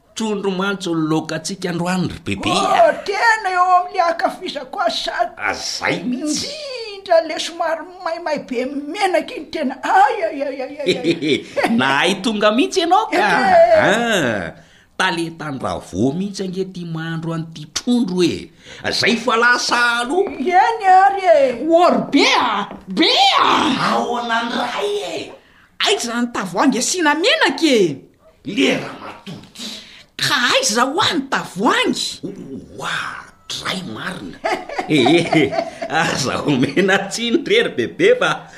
Trondro mantsy ny lokantsika androany ry bebe a! Oh, tena eo amin'ny hankafizako azy sady. A, zay mihitsy! Tsindra le somary maimay be menaka iny tena, ay ay ay ay ay ay! Nahay tonga mihitsy ianao ka! Ehe! Ah, talentan-dRavô mihitsy ange ty mahandro an'ity trondro e! Zay fa lasa aloha! Eny ary e! Ory be a! Be a! Ahoana ndray e! Aiza zany tavoangy asiana menaka e? Le ramatoa ty. Ka aiza hoa ny tavoangy? Oa, dray marina. Ehe, aza omena tsiny re ry bebe fa.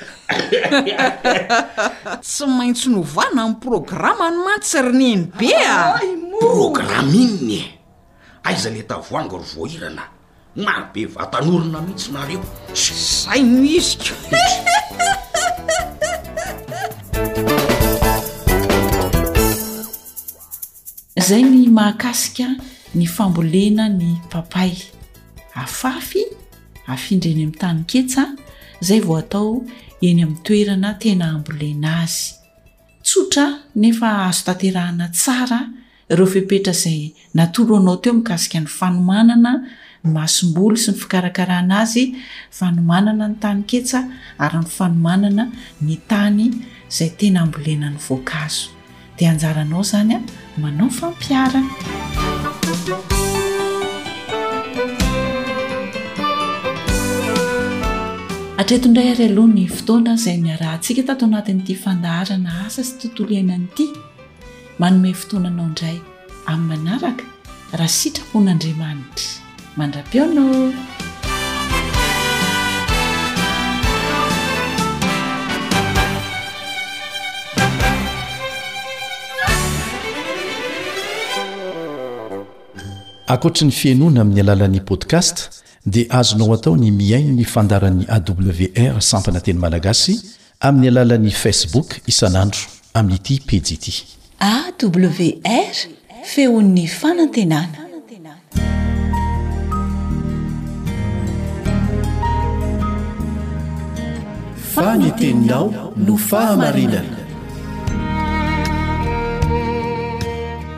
Tsy maintsy novana ny programany mantsy ry nenibe a. Programme inona e? Aiza le tavoangy ry voahirana? Na be vatan'orona mihitsy nareo. Zay no izy ka. Zay ny mahakasika ny fambolena ny papay. Afafy, afindra eny amin'ny tany ketsa, zay vao atao eny amin'ny toerana tena ambolena azy. Tsotra nefa azo tanterahana tsara Ireo fepetra izay natoro anao teo mikasika ny fanomanana ny masomboly sy ny fikarakarana azy, fanomanana ny tany ketsa ary ny fanomanana ny tany izay tena ambolena ny voankazo. Dia anjaranao izany manao fampiharana. Hatreto indray ary aloha ny fotoana izay niarahantsika tato anatin'ity fandaharana asa sy tontolo iainana ity. Manome fotoana anao indray amin'ny manaraka raha sitrapon'Andriamanitra. Mandra-peo anao! Ankoatry ny fihainoana amin'ny alalan'ny podcast dia azonao atao ny mihaino ny fandaran'ny AWR sampana teny malagasy Amin'ny alalan'ny Facebook isan'andro amin'ity pejy ity. AWR, Feon'ny Fanantenana. Fa ny teninao no fahamarinana.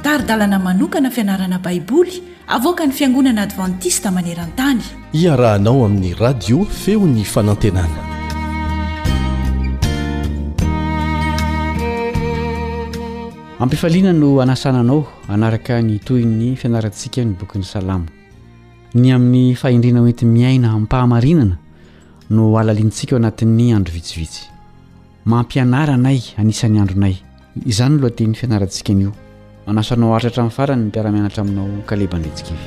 Tari-dalana manokana fianarana Baiboly. Avoakan'ny Fiangonana Advantista maneran-tany. Iarahanao amin'ny Radio Feon'ny Fanantenana. Ampifaliana no anasana anao hanaraka ny tohin'ny fianarantsika ny bokin'ny Salamo. Ny amin'ny fahendrena hoenti-miaina am-pahamarinana no halalinintsika ao anatin'ny andro vitsivitsy. Mampianara anay, anisan'ny andronay. Izany no lohatenin'ny fianarantsika anio. Manasa anao haharitra hatramin'ny farany ny mpiara-mianatra aminao Caleb Andritsikivy.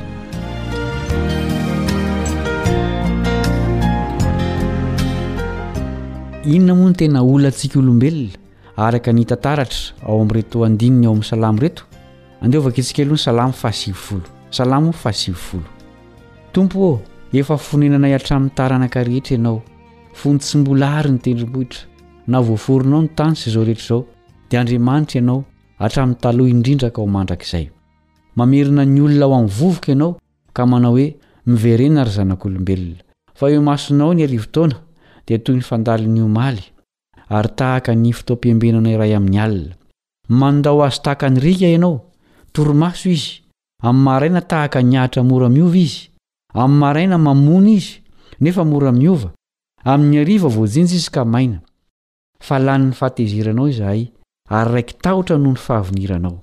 Inona moa no tena olantsika olombelona araka ny hita taratra ao amin'ireto andininy ao amin'ny Salamo ireto? Andeha hovakintsika aloha ny Salamo fahasivifolo. Salamo fahasivifolo. Tompo ô, efa fonenanay hatramin'ny taranaka rehetra Ianao. Fony tsy mbola àry ny tendrombohitra, na voaforonao ny tany sy izao rehetra izao, dia Andriamanitra ianao hatramin'ny taloha indrindra ka ho mandrakizay. Mamerina ny olona ho amin'ny vovoka ianao ka manao hoe, Miverena ry zanak'olombelona, fa eo imasonao ny arivo taona dia toy ny fandalin'ny omaly, ary tahaka ny fotoam-piambenana iray amin'ny alina. Mandao azy tahaka ny riaka ianao, torimaso izy, amin'ny maraina tahaka ny ahitra mora miova izy, Amin'ny maraina mamony izy, nefa mora miova, amin'ny hariva voajinja izy ka maina. Fa lanin'ny fahatezeranao izahay, ary raiki-tahotra noho ny fahaviniranao.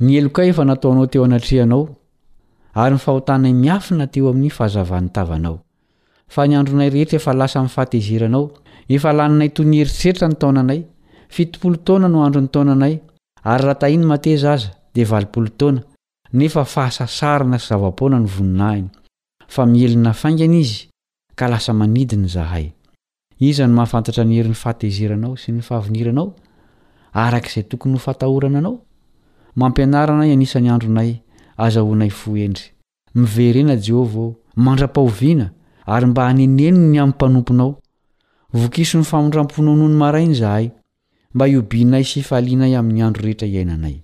Ny helokay efa nataonao teo anatrehanao, ary ny fahotanay miafina teo amin'ny fahazavan'ny tavanao. Fa ny andronay rehetra efa lasa amin'ny fahatezeranao, efa laninay toy ny eritreritra ny taonanay. Fitopolo taona no andron'ny taonanay, ary raha tahian'ny mateza aza, dia valopolo taona. nefa fahasasarana sy zava-poana ny voninahiny, fa mielina faingana izy, ka lasa manidina izahay. Iza no mahafantatra ny herin'ny fahatezeranao sy ny fahaviniranao, araka izay tokony ho fatahorana anao? Mampianara anay hanisa ny andronay, azahoanay fo hendry. Miverena, Jehovah ô, mandra-pahoviana, ary mba haneneno ny amin'ny mpanomponao. Vokiso ny famindram-ponao nony maraina izahay, Mba hiobianay sy hifalianay amin'ny andro rehetra iainanay.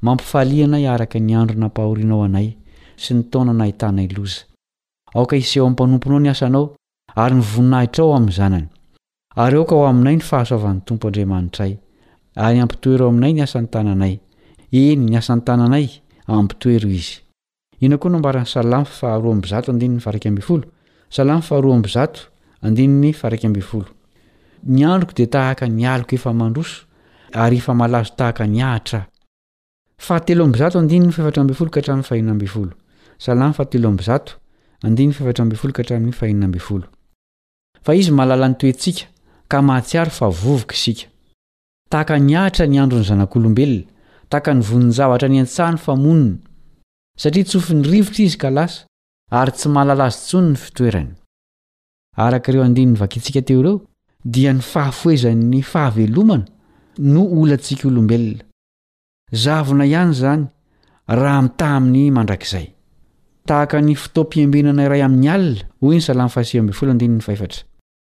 Mampifalia anay araka ny andro nampahorianao anay sy ny taona nahitanay loza. Aoka hiseho amin'ny mpanomponao ny asanao ary ny voninahitrao ho amin'ny zanany. Ary aoka ho aminay ny fahasoavan'ny Tompo Andriamanitray. Ary ampitoero aminay ny asan'ny tananay. Eny, ny asan'ny tananay, ampitoero izy. Inona koa no ambaran'ny Salamo faha roa amby zato andininy faha iraika ambin'ny folo? Salamo faha roa amby zato andininy faha iraika ambin'ny folo. Ny androko dia tahaka ny aloka efa mandroso, ary efa malazo tahaka ny ahitra aho. Faha telo amby zato andininy faha efatra ambin'ny folo ka hatramin'ny faha enina ambin'ny folo. Salamo faha telo amby zato andininy faha efatra ambin'ny folo ka hatramin'ny faha enina ambin'ny folo. Fa Izy mahalala ny toetsika, ka mahatsiaro fa vovoka isika. Tahaka ny Atra ny andron'ny zanak'olombelona, tahaka ny vonin-javatra any an-tsaha ny famoniny, satria tsofin'ny rivotra izy ka lasa, ary tsy mahalala azy intsony ny fitoerany. Araka ireo andininy vakintsika teo ireo, dia ny fahafoezan'ny fahavelomana no olantsika olombelona. Zavona ihany izany raha mitaha amin'ny mandrakizay. Tahaka ny fotoam-piambenana iray amin'ny alina, hoy ny Salamo fahasivy ambin'ny folo andininy fahefatra.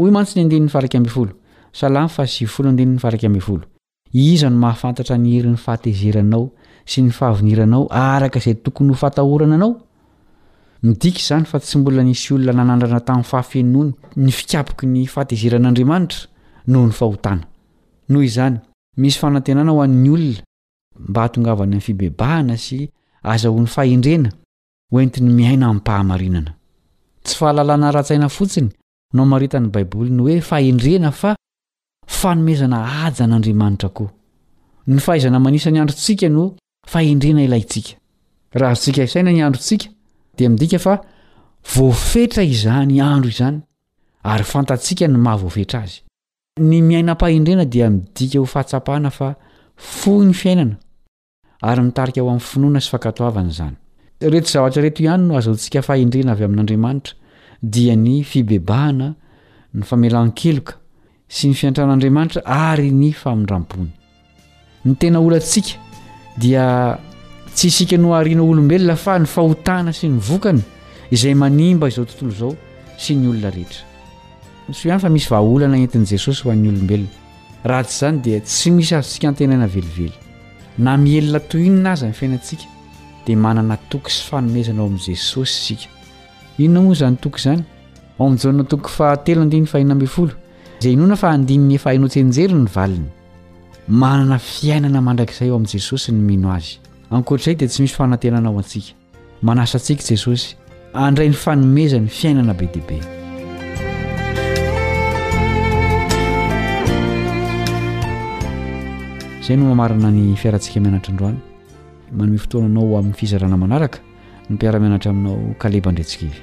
Hoy mantsy ny andininy faha iraika ambin'ny folo, Salamo fahasivifolo andininy faha iraika ambin'ny folo, Iza no mahafantatra ny herin'ny fahatezeranao sy ny fahavoniranao araka izay tokony ho fatahorana anao? Midika izany fa tsy mbola nisy olona nanandrana tamin'ny fahafenoany ny fikapoky ny fahatezeran'Andriamanitra noho ny fahotana. Noho izany, misy fanantenana ho an'ny olona mba hahatongavany amin'ny fibebahana sy ahazahoany fahendrena. hoentiny miaina amim-pahamarinana. Tsy fahalalana ara-tsaina fotsiny no amaritan'ny Baiboly ny hoe fahendrena fa fanomezana haja an'Andriamanitra koa. Ny fahaizana manisa ny androntsika no fahendrena ilaintsika. Raha azontsika isaina ny androntsika dia midika fa voafetra izany andro izany ary fantatsika ny maha voafetra azy. Ny miaina am-pahendrena dia midika ho fahatsapana fa fohy ny fiainana ary mitarika ho amin'ny finoana sy fankatoavana izany. Ireto zavatra ireto ihany no azontsika fahendrena avy amin'Andriamanitra, dia ny fibebahana, ny famelan-keloka sy ny fiantran'Andriamanitra ary ny famindrampony. Ny tena olantsika dia tsy isika no hariana ho olombelona fa ny fahotana sy ny vokany izay manimba izao tontolo izao sy ny olona rehetra. Soa ihany fa misy vahaolana entin'i Jesosy ho an'ny olombelona. Raha tsy izany dia tsy misy azontsika antenaina velively. Na mihelina toy inona aza ny fiainantsika dia manana toky sy fanomezana ao amin'i Jesosy isika. Inona moa izany toky izany? Ao amin'i Jaona toko fahatelo andininy fahenina ambin'ny folo izay inoana fa andininy efa hainao tsy enjery ny valiny. Manana fiainana mandrakizay ao amin'i Jesosy ny mino Azy. Ankoatr'izay dia tsy misy fanantenana ho antsika. Manasa antsika Jesosy handray ny fanomezany fiainana be dia be. Izay no mamarana ny fiarantsika mianatra androany. Manome fotoananao ho amin'ny fizarana manaraka ny mpiara-mianatra aminao Kaleba Andretsikivy.